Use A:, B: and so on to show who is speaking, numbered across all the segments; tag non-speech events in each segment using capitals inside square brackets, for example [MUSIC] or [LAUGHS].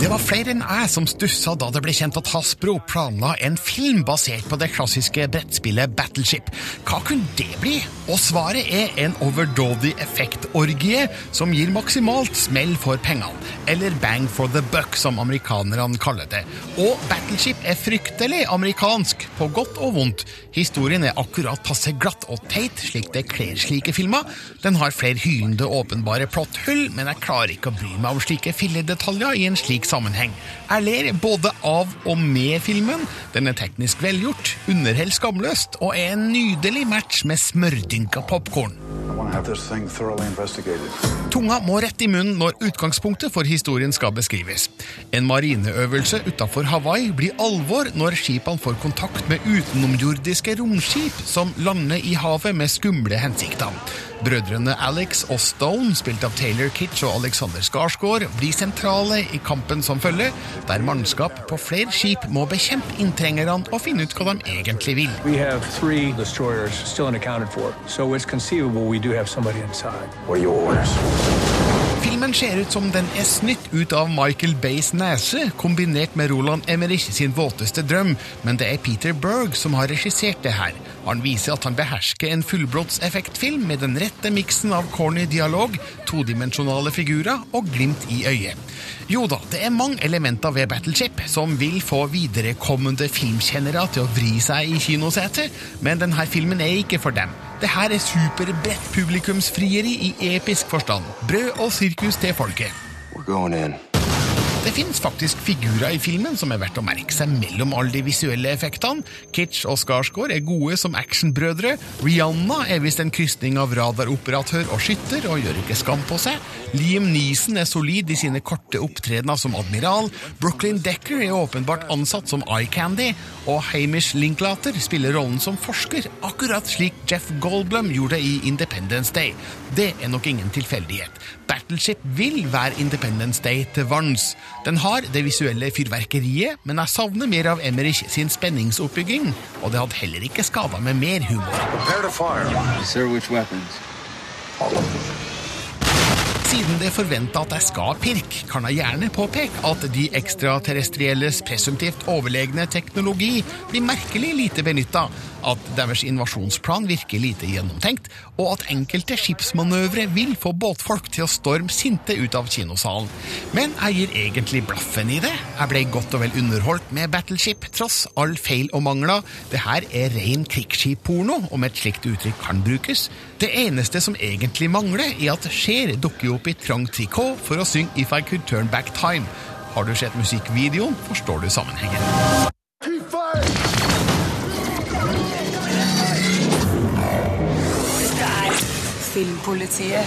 A: Det var flere enn jeg som stussa da det ble kjent at Hasbro planla en film basert på det klassiske brettspillet Battleship. Hva kunne det bli? Og svaret er en overdådig effektorgie som gir maksimalt smell for pengene. Eller bang for the buck, som amerikanerne kaller det. Og Battleship er fryktelig amerikansk, på godt og vondt. Historien er akkurat passe glatt og teit, slik det kler slike filmer. Den har flere hylende åpenbare plotthull, men jeg klarer ikke å bry meg om slike filledetaljer i en slik sammenheng. Jeg ler både av og med filmen. Den er teknisk velgjort, underholder skamløst og er en nydelig match med smørdynka popkorn. Tunga må rett i munnen når utgangspunktet for historien skal beskrives. En marineøvelse utafor Hawaii blir alvor når skipene får kontakt med utenomjordiske romskip som lander i havet med skumle hensikter. Brødrene Alex og Stone, spilt av Taylor Kitsch og Alexander Skarsgård, blir sentrale i kampen som følger, der mannskap på flere skip må bekjempe inntrengerne og finne ut hva de egentlig vil.
B: We have three destroyers still unaccounted for, so it's conceivable we do have somebody inside.
C: What are your orders?
A: Filmen ser ut som den er snytt ut av Michael Bays nese, kombinert med Roland Emmerich sin våteste drøm, men det er Peter Berg som har regissert det her. Han viser at han behersker en fullblods-effektfilm med den rette miksen av corny dialog, todimensjonale figurer og glimt i øyet. Jo da, det er mange elementer ved Battleship som vil få viderekommende filmkjennere til å vri seg i kinosetet, men denne filmen er ikke for dem. Det her er superbredt publikumsfrieri i episk forstand. Brød og sirkus til folket.
D: We're going in.
A: Det fins faktisk figurer i filmen som er verdt å merke seg mellom alle de visuelle effektene. Kitsch og Skarsgård er gode som actionbrødre. Rihanna er visst en krysning av radaroperatør og skytter og gjør ikke skam på seg. Liam Neeson er solid i sine korte opptredener som admiral. Brooklyn Decker er åpenbart ansatt som eye candy. Og Hamish Linklater spiller rollen som forsker, akkurat slik Jeff Goldblum gjorde i Independence Day. Det er nok ingen tilfeldighet. Battleship vil være Independence Day til vanns. Den har det visuelle fyrverkeriet, men jeg savner mer av Emmerich sin spenningsoppbygging, og det hadde heller ikke skada med mer humor. Siden det er forventa at jeg skal pirke, kan jeg gjerne påpeke at de ekstraterrestrielles presumptivt overlegne teknologi blir merkelig lite benytta, at deres invasjonsplan virker lite gjennomtenkt, og at enkelte skipsmanøvre vil få båtfolk til å storme sinte ut av kinosalen. Men jeg gir egentlig blaffen i det. Jeg ble godt og vel underholdt med Battleship, tross all feil og mangler. Det her er ren krigsskipporno, om et slikt uttrykk kan brukes. Det eneste som egentlig mangler, er at Cher dukker opp i trang trikot for å synge If I Could Turn Back Time. Har du sett musikkvideoen, forstår du sammenhengen.
D: Your.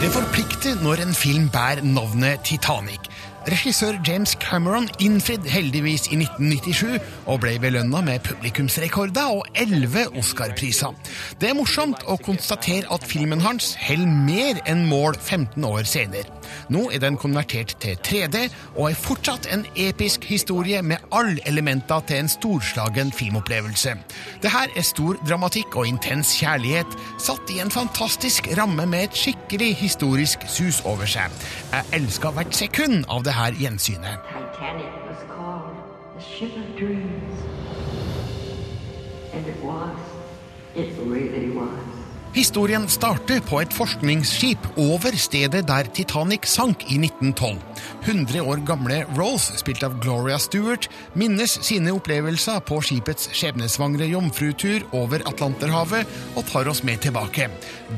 A: Det forplikter når en film bærer navnet Titanic. Regissør James Cameron innfridde heldigvis i 1997 og ble belønna med publikumsrekorder og elleve Oscar-priser. Det er morsomt å konstatere at filmen hans holder mer enn mål 15 år senere. Nå er den konvertert til 3D og er fortsatt en episk historie med alle elementer til en storslagen filmopplevelse. Det her er stor dramatikk og intens kjærlighet, satt i en fantastisk ramme med et skikkelig historisk sus over seg. Jeg elska hvert sekund av det her gjensynet.
E: Titanic was called the ship of dreams. And it was. It really was.
A: Historien starter på et forskningsskip over stedet der Titanic sank i 1912. 100 år gamle Rose, spilt av Gloria Stewart, minnes sine opplevelser på skipets skjebnesvangre jomfrutur over Atlanterhavet og tar oss med tilbake.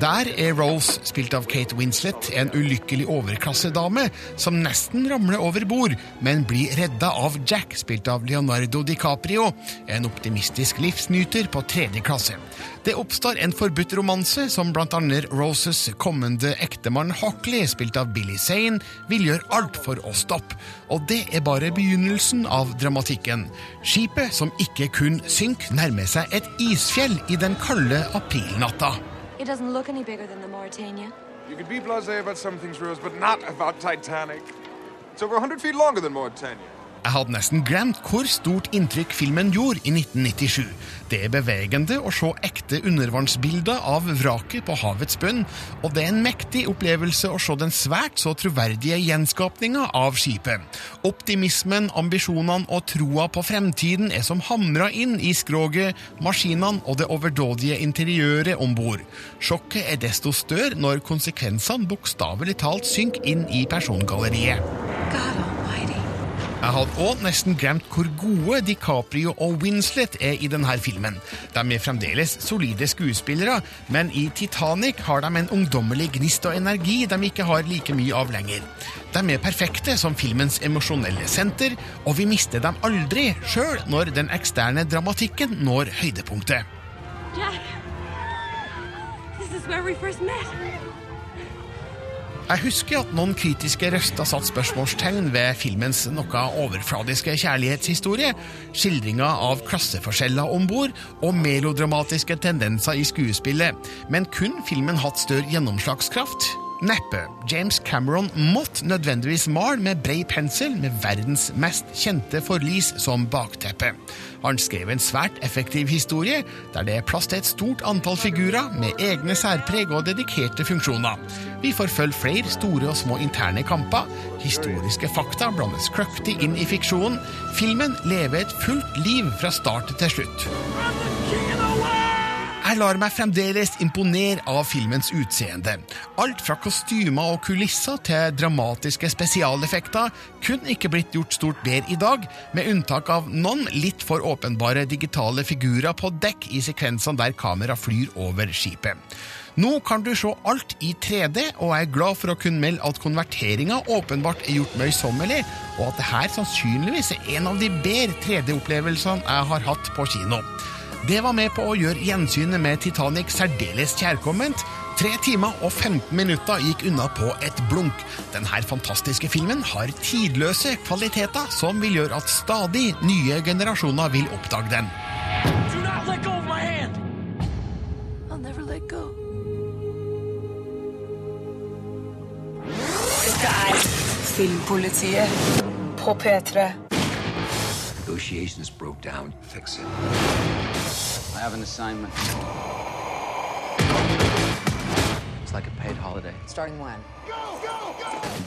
A: Der er Rose, spilt av Kate Winslet, en ulykkelig overklassedame som nesten ramler over bord, men blir redda av Jack, spilt av Leonardo DiCaprio, en optimistisk livsnyter på tredje klasse. Det oppstår en forbudt romanse som blant annet Roses kommende ektemann Hockley, spilt av Billy Zane, vil gjøre alt for å stoppe. Og det er bare begynnelsen av dramatikken. Skipet, som ikke kun synker, nærmer seg et isfjell i den kalde aprilnatta.
F: It doesn't look any bigger than the Mauritania. You could be blasé about some things, Rose, but not about Titanic. It's over 100 feet longer than Mauritania.
A: Jeg hadde nesten glemt hvor stort inntrykk filmen gjorde i 1997. Det er bevegende å se ekte undervannsbilder av vraket på havets bunn, og det er en mektig opplevelse å se den svært så troverdige gjenskapninga av skipet. Optimismen, ambisjonene og troa på fremtiden er som hamra inn i skroget, maskinene og det overdådige interiøret om bord. Sjokket er desto større når konsekvensene bokstavelig talt synker inn i persongalleriet.
G: God.
A: Jeg hadde òg nesten glemt hvor gode DiCaprio og Winslet er i denne filmen. De er fremdeles solide skuespillere, men i Titanic har de en ungdommelig gnist og energi de ikke har like mye av lenger. De er perfekte som filmens emosjonelle senter, og vi mister dem aldri, sjøl når den eksterne dramatikken når høydepunktet.
H: Jack, this is where we first met.
A: Jeg husker at noen kritiske røster satte spørsmålstegn ved filmens noe overfladiske kjærlighetshistorie, skildringa av klasseforskjeller om bord og melodramatiske tendenser i skuespillet, men kun filmen hatt større gjennomslagskraft? Neppe. James Cameron måtte nødvendigvis male med brei pensel med verdens mest kjente forlis som bakteppe. Han skrev en svært effektiv historie, der det er plass til et stort antall figurer med egne særpreg og dedikerte funksjoner. Vi får følge flere store og små interne kamper. Historiske fakta blandes kløktig inn i fiksjonen. Filmen lever et fullt liv fra start til slutt. Jeg lar meg fremdeles imponere av filmens utseende. Alt fra kostymer og kulisser til dramatiske spesialeffekter kunne ikke blitt gjort stort bedre i dag, med unntak av noen litt for åpenbare digitale figurer på dekk i sekvensene der kamera flyr over skipet. Nå kan du se alt i 3D, og jeg er glad for å kunne melde at konverteringa åpenbart er gjort møysommelig, og at dette sannsynligvis er en av de bedre 3D-opplevelsene jeg har hatt på kino. Det var med på å gjøre gjensynet med Titanic særdeles kjærkomment. Tre timer og 15 minutter gikk unna på et blunk. Denne fantastiske filmen har tidløse kvaliteter som vil gjøre at stadig nye generasjoner vil oppdage den.
G: Dette er Filmpolitiet på P3.
D: Negotiations broke down. Fix it.
I: I have an assignment. It's like a paid holiday.
G: Starting when?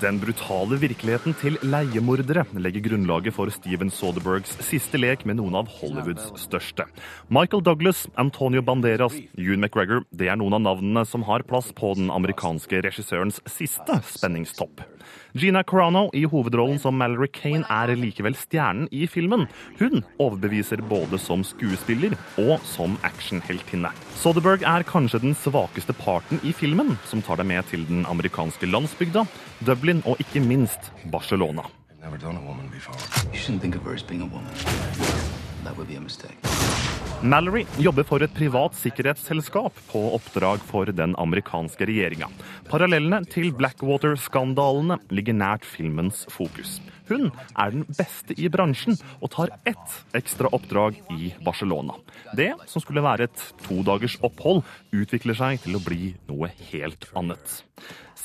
J: Den brutale virkeligheten til leiemordere legger grunnlaget for Steven Soderbergs siste lek med noen av Hollywoods største. Michael Douglas, Antonio Banderas, Ewan McGregor det er noen av navnene som har plass på den amerikanske regissørens siste spenningstopp. Gina Carano i hovedrollen som Mallory Kane er likevel stjernen i filmen. Hun overbeviser både som skuespiller og som actionheltinne. Soderberg er kanskje den svakeste parten i filmen, som tar deg med til den amerikanske landsbygda, Dublin og ikke minst Barcelona.
D: Never done a woman before.
I: You shouldn't think of her as being a woman.
J: Mallory jobber for et privat sikkerhetsselskap på oppdrag for den amerikanske regjeringa. Parallellene til Blackwater-skandalene ligger nært filmens fokus. Hun er den beste i bransjen og tar ett ekstra oppdrag i Barcelona. Det som skulle være et todagers opphold, utvikler seg til å bli noe helt annet.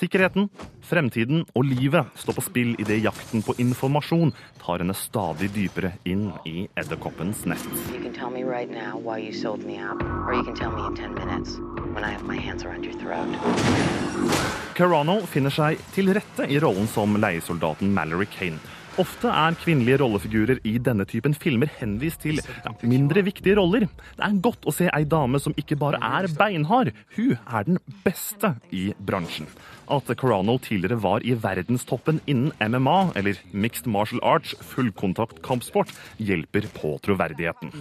J: Sikkerheten, fremtiden og livet står på spill idet jakten på informasjon tar henne stadig dypere inn i edderkoppens nett.
E: You can tell me right now why you sold me out, or you can tell me in 10 minutes when I have my hands around your throat.
J: Carano finner seg til rette i rollen som leiesoldaten Mallory Kane. Ofte er kvinnelige rollefigurer i denne typen filmer henvist til ja, mindre viktige roller. Det er godt å se ei dame som ikke bare er beinhard, hun er den beste i bransjen. At Carano tidligere var i verdenstoppen innen MMA, eller mixed martial arts, fullkontakt kampsport, hjelper på troverdigheten.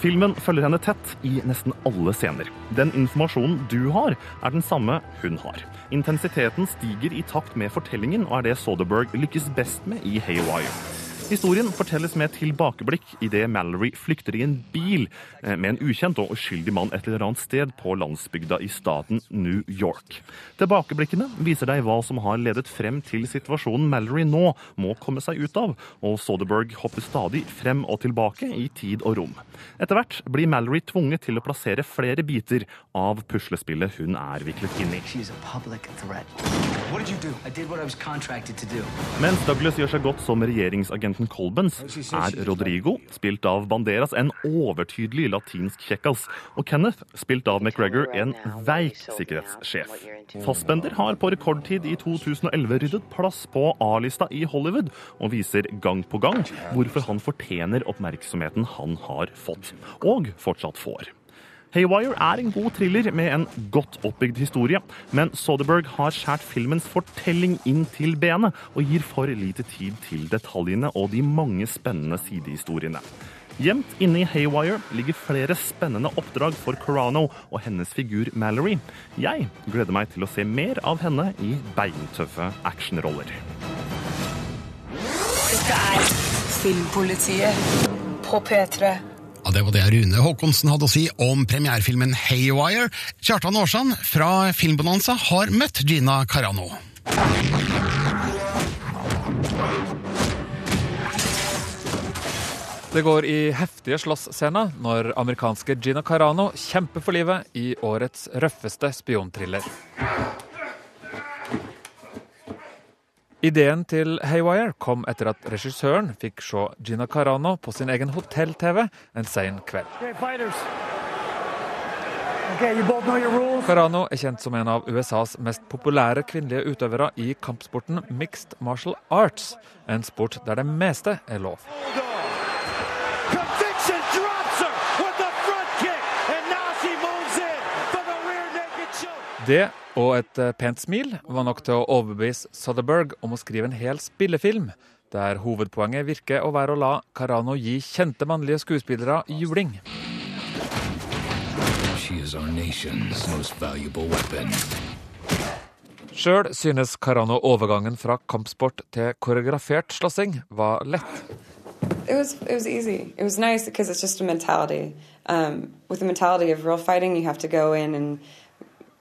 J: Filmen følger henne tett i nesten alle scener. Den informasjonen du har, er den samme hun har. Intensiteten stiger i takt med fortellingen, og er det Soderberg lykkes best med i Haywire. Historien fortelles med tilbakeblikk idet Mallory flykter i en bil eh, med en ukjent og uskyldig mann et eller annet sted på landsbygda i staten New York. Tilbakeblikkene viser deg hva som har ledet frem til situasjonen Mallory nå må komme seg ut av, og Soderberg hopper stadig frem og tilbake i tid og rom. Etter hvert blir Mallory tvunget til å plassere flere biter av puslespillet hun er viklet inn i. Mens Douglas gjør seg godt som regjeringsagenten Colbens, er Rodrigo, spilt av Banderas, en overtydelig latinsk kjekkas, og Kenneth, spilt av McGregor, en veik sikkerhetssjef. Fassbender har på rekordtid i 2011 ryddet plass på A-lista i Hollywood, og viser gang på gang hvorfor han fortjener oppmerksomheten han har fått, og fortsatt får. Haywire er en god thriller med en godt oppbygd historie, men Soderberg har skjært filmens fortelling inn til benet og gir for lite tid til detaljene og de mange spennende sidehistoriene. Gjemt inne i Haywire ligger flere spennende oppdrag for Corano og hennes figur Mallory. Jeg gleder meg til å se mer av henne i beintøffe actionroller.
G: Dette er Filmpolitiet på P3.
A: Det var det Rune Håkonsen hadde å si om premierefilmen Haywire. Kjartan Aarsand fra Filmbonanza har møtt Gina Carano.
K: Det går i heftige slåssscener når amerikanske Gina Carano kjemper for livet i årets røffeste spionthriller. Ideen til Haywire kom etter at regissøren fikk se Gina Carano på sin egen hotell-TV en sen kveld. Carano er kjent som en av USAs mest populære kvinnelige utøvere i kampsporten mixed martial arts, en sport der det meste er lov. Det og et eh, pent smil var nok til å overbevise Soderberg om å skrive en hel spillefilm, der hovedpoenget virker å være å la Carano gi kjente mannlige skuespillere juling.
D: She is our nation's most valuable weapon.
K: Sjøl synes Carano overgangen fra kampsport til koreografert slåssing var lett.
L: It was it was easy. It was nice because it's just a mentality. Um, with the mentality of real fighting, you have to go in and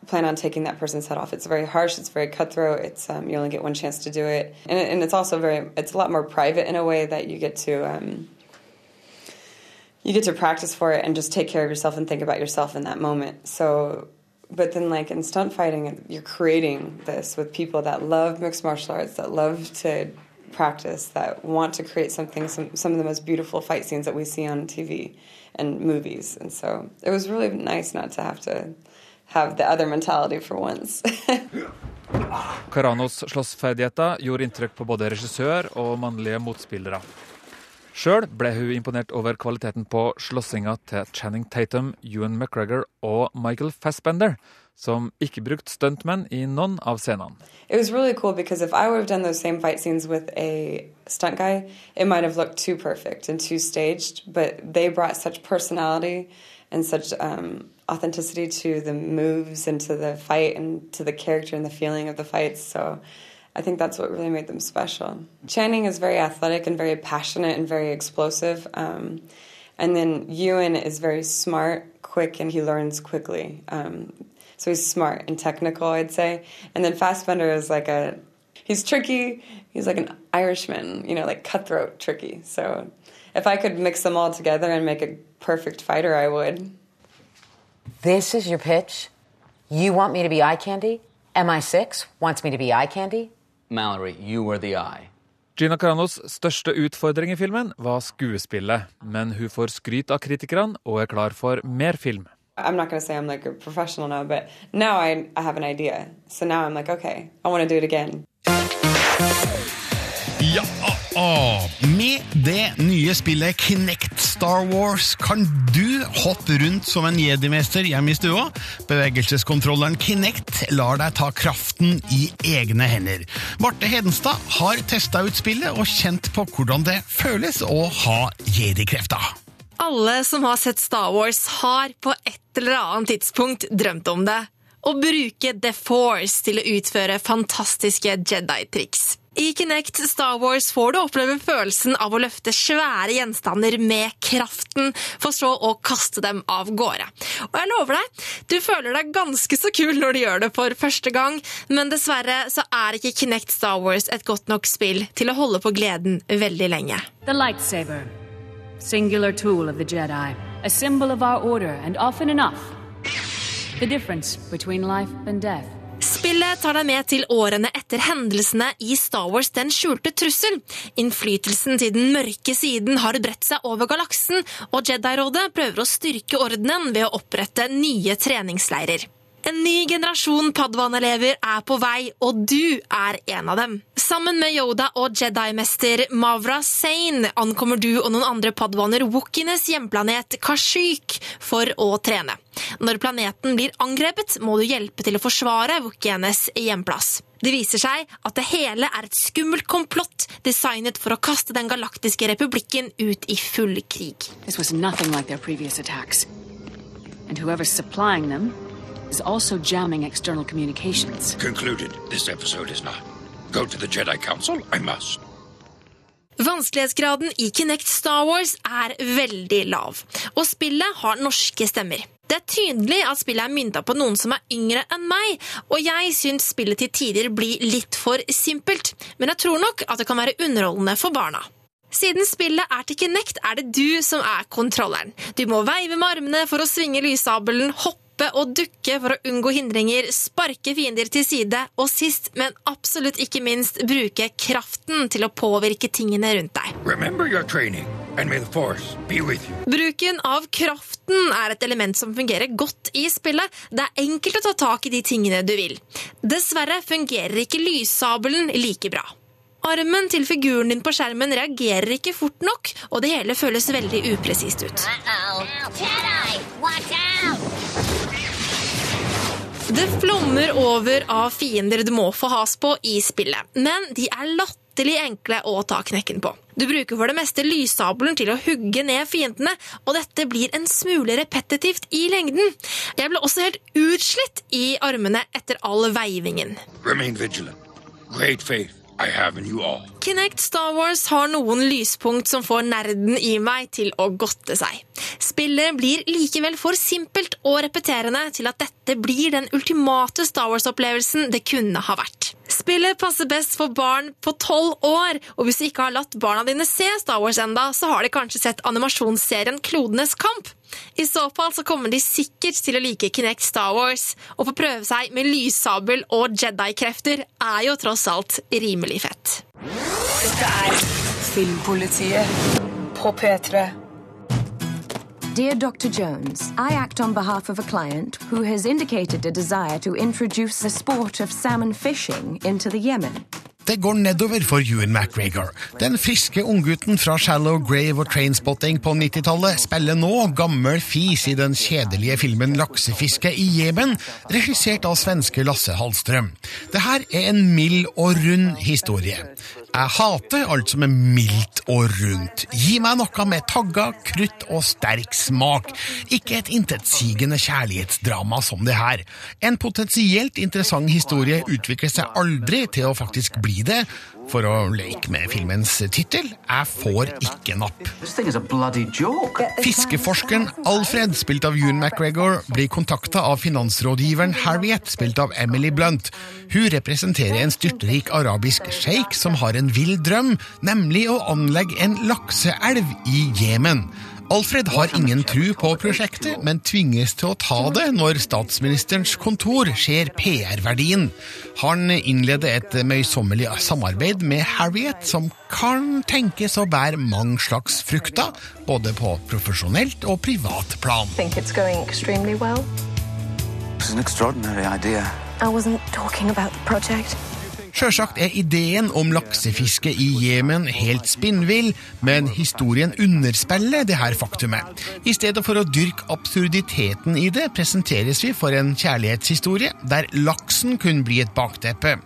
L: plan on taking that person's head off. It's very harsh. It's very cutthroat. It's um, you only get one chance to do it, and, and it's also very. It's a lot more private in a way that you get to. Um, you get to practice for it and just take care of yourself and think about yourself in that moment. So, but then like in stunt fighting, you're creating this with people that love mixed martial arts, that love to practice, that want to create something, some, some of the most beautiful fight scenes that we see on TV and movies. And so it was really nice not to have to have the other mentality for once. [LAUGHS]
K: Karanos slåssferdigheter gjorde inntrykk på både regissør og mannlige motspillere. Sjøl ble hun imponert over kvaliteten på slåssinga til Channing Tatum, Ewan McGregor og Michael Fassbender, som ikke brukte stuntmenn i noen av scenene.
L: It was really cool because if I would have done those same fight scenes with a stunt guy, it might have looked too perfect and too staged. But they brought such personality and such um, authenticity to the moves and to the fight and to the character and the feeling of the fights. So I think that's what really made them special. Channing is very athletic and very passionate and very explosive. Um, and then Ewan is very smart, quick, and he learns quickly. Um, so he's smart and technical, I'd say. And then Fassbender is like a, he's tricky. He's like an Irishman, you know, like cutthroat tricky. So if I could mix them all together and make a perfect fighter, I would.
M: This is your pitch? You want me to be eye candy? MI6 wants me to be eye candy?
I: Mallory, you were the eye.
K: Gina Caranos største utfordring i filmen var skuespillet, men hun får skryt av kritikerne og er klar for mer film.
L: I'm not going to say I'm like a professional now, but now I, I have an idea. So now I'm like, okay, I want to do it again.
A: Ja, ah, Med det nye spillet Kinect Star Wars kan du hoppe rundt som en jedimester hjemme i stua. Bevegelseskontrolleren Kinect lar deg ta kraften i egne hender. Marte Hedenstad har testa ut spillet og kjent på hvordan det føles å ha jedikrefter.
N: Alle som har sett Star Wars, har på et eller annet tidspunkt drømt om det. Å bruke The Force til å utføre fantastiske Jedi-triks. I Kinect Star Wars får du oppleve følelsen av å løfte svære gjenstander med kraften, for så å kaste dem av gårde. Og jeg lover deg, du føler deg ganske så kul når du gjør det for første gang, men dessverre så er ikke Kinect Star Wars et godt nok spill til å holde på gleden veldig lenge.
O: The lightsaber, singular tool of the Jedi, a symbol of our order and often enough, the difference between life and death.
N: Spillet tar deg med til årene etter hendelsene i Star Wars Den skjulte trussel. Innflytelsen til den mørke siden har bredt seg over galaksen, og Jedi-rådet prøver å styrke ordenen ved å opprette nye treningsleirer. En ny generasjon Padwan-elever er på vei, og du er en av dem. Sammen med Yoda og Jedi-mester Mavra Zain ankommer du og noen andre padwaner Wookienes hjemplanet Kashyyyk for å trene. Når planeten blir angrepet, må du hjelpe til å forsvare Wookienes hjemplass. Det viser seg at det hele er et skummelt komplott designet for å kaste Den galaktiske republikken ut i full krig.
O: This was nothing like their previous attacks. And whoever's supplying them is also jamming external communications.
D: Concluded. This episode is not. Go to the Jedi Council? I must.
N: Vanskelighetsgraden i Kinect Star Wars er veldig lav, og spillet har norske stemmer. Det er tydelig at spillet er mynta på noen som er yngre enn meg, og jeg syns spillet til tider blir litt for simpelt, men jeg tror nok at det kan være underholdende for barna. Siden spillet er til Kinect, er det du som er kontrolleren. Du må veive med armene for å svinge lyssabelen, hoppe og dukke for å unngå hindringer, sparke fiender til side, og sist, men absolutt ikke minst, bruke kraften til å påvirke tingene rundt deg.
D: Remember your training, and may the Force be with you.
N: Bruken av kraften er et element som fungerer godt i spillet. Det er enkelt å ta tak i de tingene du vil. Dessverre fungerer ikke lyssabelen like bra. Armen til figuren din på skjermen reagerer ikke fort nok, og det hele føles veldig upresist ut. Det flommer over av fiender du må få has på i spillet, men de er latterlig enkle å ta knekken på. Du bruker for det meste lyssabelen til å hugge ned fiendene, og dette blir en smule repetitivt i lengden. Jeg ble også helt utslitt i armene etter all veivingen.
D: Remain vigilant. Great faith I have in you all.
N: Kinect Star Wars har noen lyspunkt som får nerden i meg til å godte seg. Spillet blir likevel for simpelt og repeterende til at dette blir den ultimate Star Wars-opplevelsen det kunne ha vært. Spillet passer best for barn på tolv år, og hvis du ikke har latt barna dine se Star Wars enda, så har de kanskje sett animasjonsserien Klodenes kamp. I så fall så kommer de sikkert til å like Kinect Star Wars, og få prøve seg med lyssabel og Jedi-krefter er jo tross alt rimelig fett.
G: Dette er Filmpolitiet på P3.
P: Dear Dr. Jones, I act on behalf of a client who has indicated a desire to introduce the sport of salmon fishing into the Yemen.
A: Det går nedover for Ewan McGregor. Den friske unggutten fra Shallow Grave og Trainspotting på 90-tallet spiller nå gammel fis i den kjedelige filmen Laksefiske i Jemen, regissert av svenske Lasse Hallstrøm. Det her er en mild og rund historie. Jeg hater alt som er mildt og rundt. Gi meg noe med tagger, krutt og sterk smak. Ikke et intetsigende kjærlighetsdrama som det her. En potensielt interessant historie utvikler seg aldri til å faktisk bli det. For å leke med filmens tittel jeg får ikke napp. Fiskeforskeren Alfred, spilt av Ewan McGregor, blir kontakta av finansrådgiveren Harriet, spilt av Emily Blunt. Hun representerer en styrtrik arabisk sjeik som har en vill drøm, nemlig å anlegge en lakseelv i Jemen. Alfred har ingen tru på prosjektet, men tvinges til å ta det når statsministerens kontor ser PR-verdien. Han innleder et møysommelig samarbeid med Harriet, som kan tenkes å bære mange slags frukter, både på profesjonelt og privat plan.
Q: think it's going extremely well.
I: It's an extraordinary idea.
Q: I wasn't talking about the project.
A: Sjølsagt er ideen om laksefiske i Jemen helt spinnvill, men historien underspiller det her faktumet. I stedet for å dyrke absurditeten i det, presenteres vi for en kjærlighetshistorie der laksen kunne bli et bakteppe.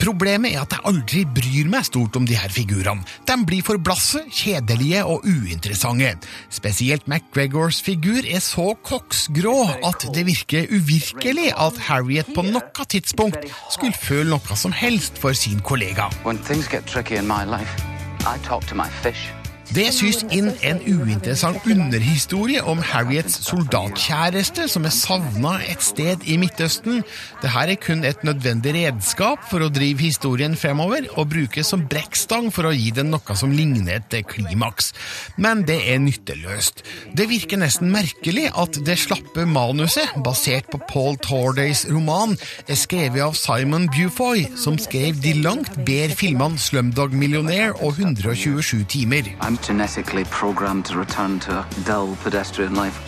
A: Problemet er at jeg aldri bryr meg stort om de her figurene. De blir for blasse, kjedelige og uinteressante. Spesielt McGregors figur er så koksgrå at det virker uvirkelig at Harriet på noe tidspunkt skulle føle noe som helst for sin kollega.
I: When things get tricky in my life, I talk to my fish.
A: Det sys inn en uinteressant underhistorie om Harriets soldatkjæreste som er savna et sted i Midtøsten. Dette er kun et nødvendig redskap for å drive historien fremover, og brukes som brekkstang for å gi den noe som ligner et klimaks. Men det er nytteløst. Det virker nesten merkelig at det slappe manuset, basert på Paul Tordays roman, er skrevet av Simon Bufoy, som skrev de langt bedre filmene Slumdog Millionaire og 127 timer.
I: Genetically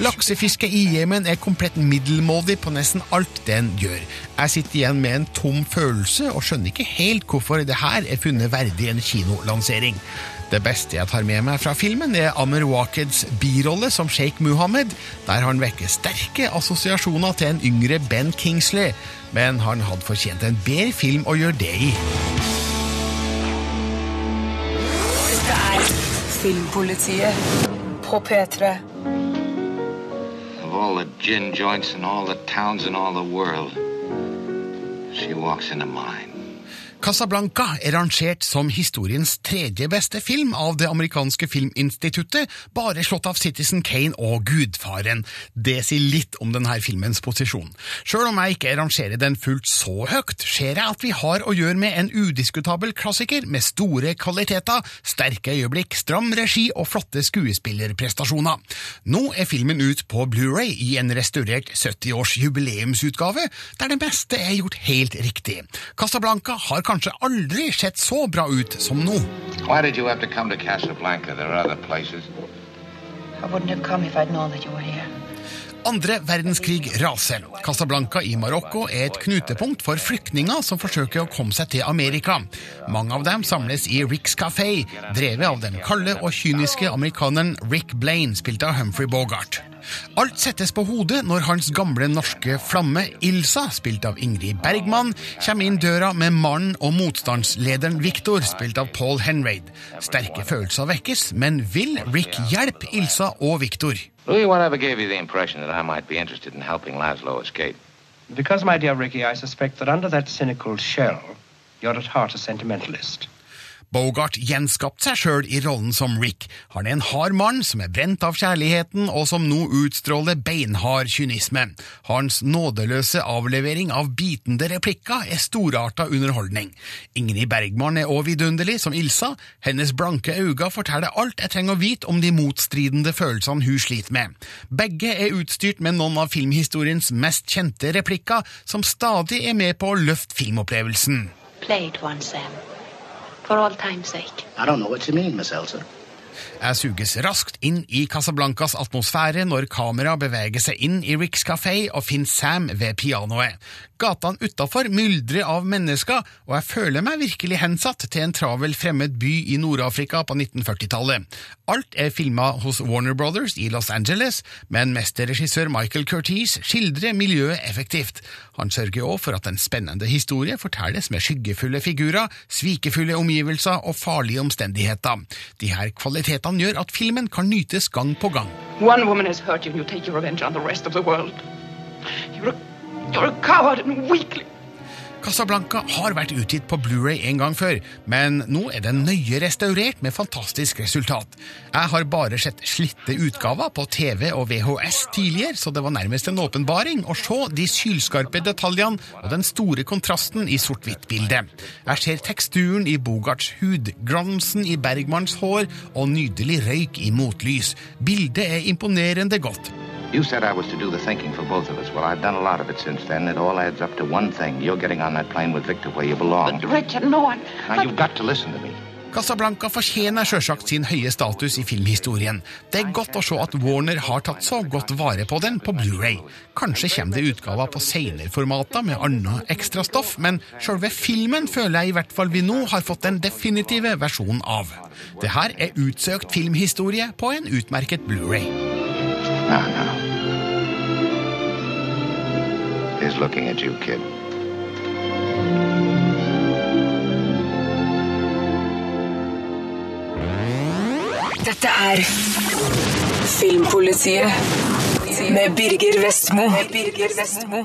A: Laksefiske i Jemen er komplett middelmådig på nesten alt den gjør. Jeg sitter igjen med en tom følelse og skjønner ikke helt hvorfor det her er funnet verdig en kinolansering. Det beste jeg tar med meg fra filmen, er Amer Wakeds birolle som Sheikh Muhammed, der han vekker sterke assosiasjoner til en yngre Ben Kingsley, men han hadde fortjent en bedre film å gjøre det i.
G: Filmpolitiet på P3.
R: Of all the gin joints in all the towns in all the world, she walks into mine.
A: Casablanca er rangert som historiens tredje beste film av det amerikanske filminstituttet, bare slått av Citizen Kane og Gudfaren. Det sier litt om denne filmens posisjon. Sjøl om jeg ikke rangerer den fullt så høyt, ser jeg at vi har å gjøre med en udiskutabel klassiker med store kvaliteter, sterke øyeblikk, stram regi og flotte skuespillerprestasjoner. Nå er filmen ut på Blu-ray i en restaurert 70-års jubileumsutgave, der det meste er gjort helt riktig. Casablanca har kanskje aldri sett så bra ut som nå.
R: Why did you have to come to Casablanca? There are other places.
S: I wouldn't have come if I'd known that you were here.
A: Andre verdenskrig raser. Casablanca i Marokko er et knutepunkt for flyktninger som forsøker å komme seg til Amerika. Mange av dem samles i Rick's Café, drevet av den kalde og kyniske amerikaneren Rick Blaine, spilt av Humphrey Bogart. Alt settes på hodet når hans gamle norske flamme, Ilsa, spilt av Ingrid Bergman, kommer inn døra med mannen og motstandslederen Victor, spilt av Paul Henraid. Sterke følelser vekkes, men vil Rick hjelpe Ilsa og Victor?
R: Louis, whatever gave you the impression that I might be interested in helping Laszlo escape?
T: Because, my dear Ricky, I suspect that under that cynical shell, you're at heart a sentimentalist.
A: Bogart gjenskapt seg sjøl i rollen som Rick. Han er en hard mann som er brent av kjærligheten, og som nå utstråler beinhard kynisme. Hans nådeløse avlevering av bitende replikker er storarta underholdning. Ingrid Bergman er òg vidunderlig som Ilsa. Hennes blanke øyne forteller alt jeg trenger å vite om de motstridende følelsene hun sliter med. Begge er utstyrt med noen av filmhistoriens mest kjente replikker, som stadig er med på å løfte filmopplevelsen.
S: Play it once, Sam. For all time's sake.
U: I don't know what you mean, Miss Elsa.
A: Jeg suges raskt inn i Casablancas atmosfære når kamera beveger seg inn i Ricks kafé og finner Sam ved pianoet. Gatene utafor myldrer av mennesker, og jeg føler meg virkelig hensatt til en travel fremmed by i Nord-Afrika på 1940-tallet. Alt er filma hos Warner Brothers i Los Angeles, men mesterregissør Michael Curtis skildrer miljøet effektivt. Han sørger òg for at en spennende historie fortelles med skyggefulle figurer, svikefulle omgivelser og farlige omstendigheter. De her kvalitetene gjør at filmen kan nytes gang på gang.
S: One woman has hurt you, and you take your revenge on the rest of the world. You're you're.
A: Casablanca har vært utgitt på Blu-ray en gang før, men nå er den nøye restaurert med fantastisk resultat. Jeg har bare sett slitte utgaver på TV og VHS tidligere, så det var nærmest en åpenbaring å se de sylskarpe detaljene og den store kontrasten i sort-hvitt-bildet. Jeg ser teksturen i Bogarts hud, glansen i Bergmanns hår og nydelig røyk i motlys. Bildet er imponerende godt.
R: You said I was to do the thinking for both of us. Well, I've done a lot of it since then. It all adds up to one thing. You're getting on that plane with Victor where you belong.
S: But Richard, no I...
R: Now, you've got to listen to me.
A: Casablanca fortjener sjølsagt sin høye status i filmhistorien. Det er godt å se at Warner har tatt så godt vare på den på Blu-ray. Kanskje kommer det utgaver på senere formater med annet ekstrastoff, men sjølve filmen føler jeg i hvert fall vi nå har fått den definitive versjonen av. Det her er utsøkt filmhistorie på en utmerket Blu-ray.
R: No, no. He's looking at you, kid.
G: Dette er Filmpolitiet med Birger Vestmo. Med Birger Vestmo.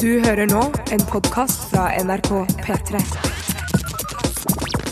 U: Du hører nå en podkast fra NRK P3.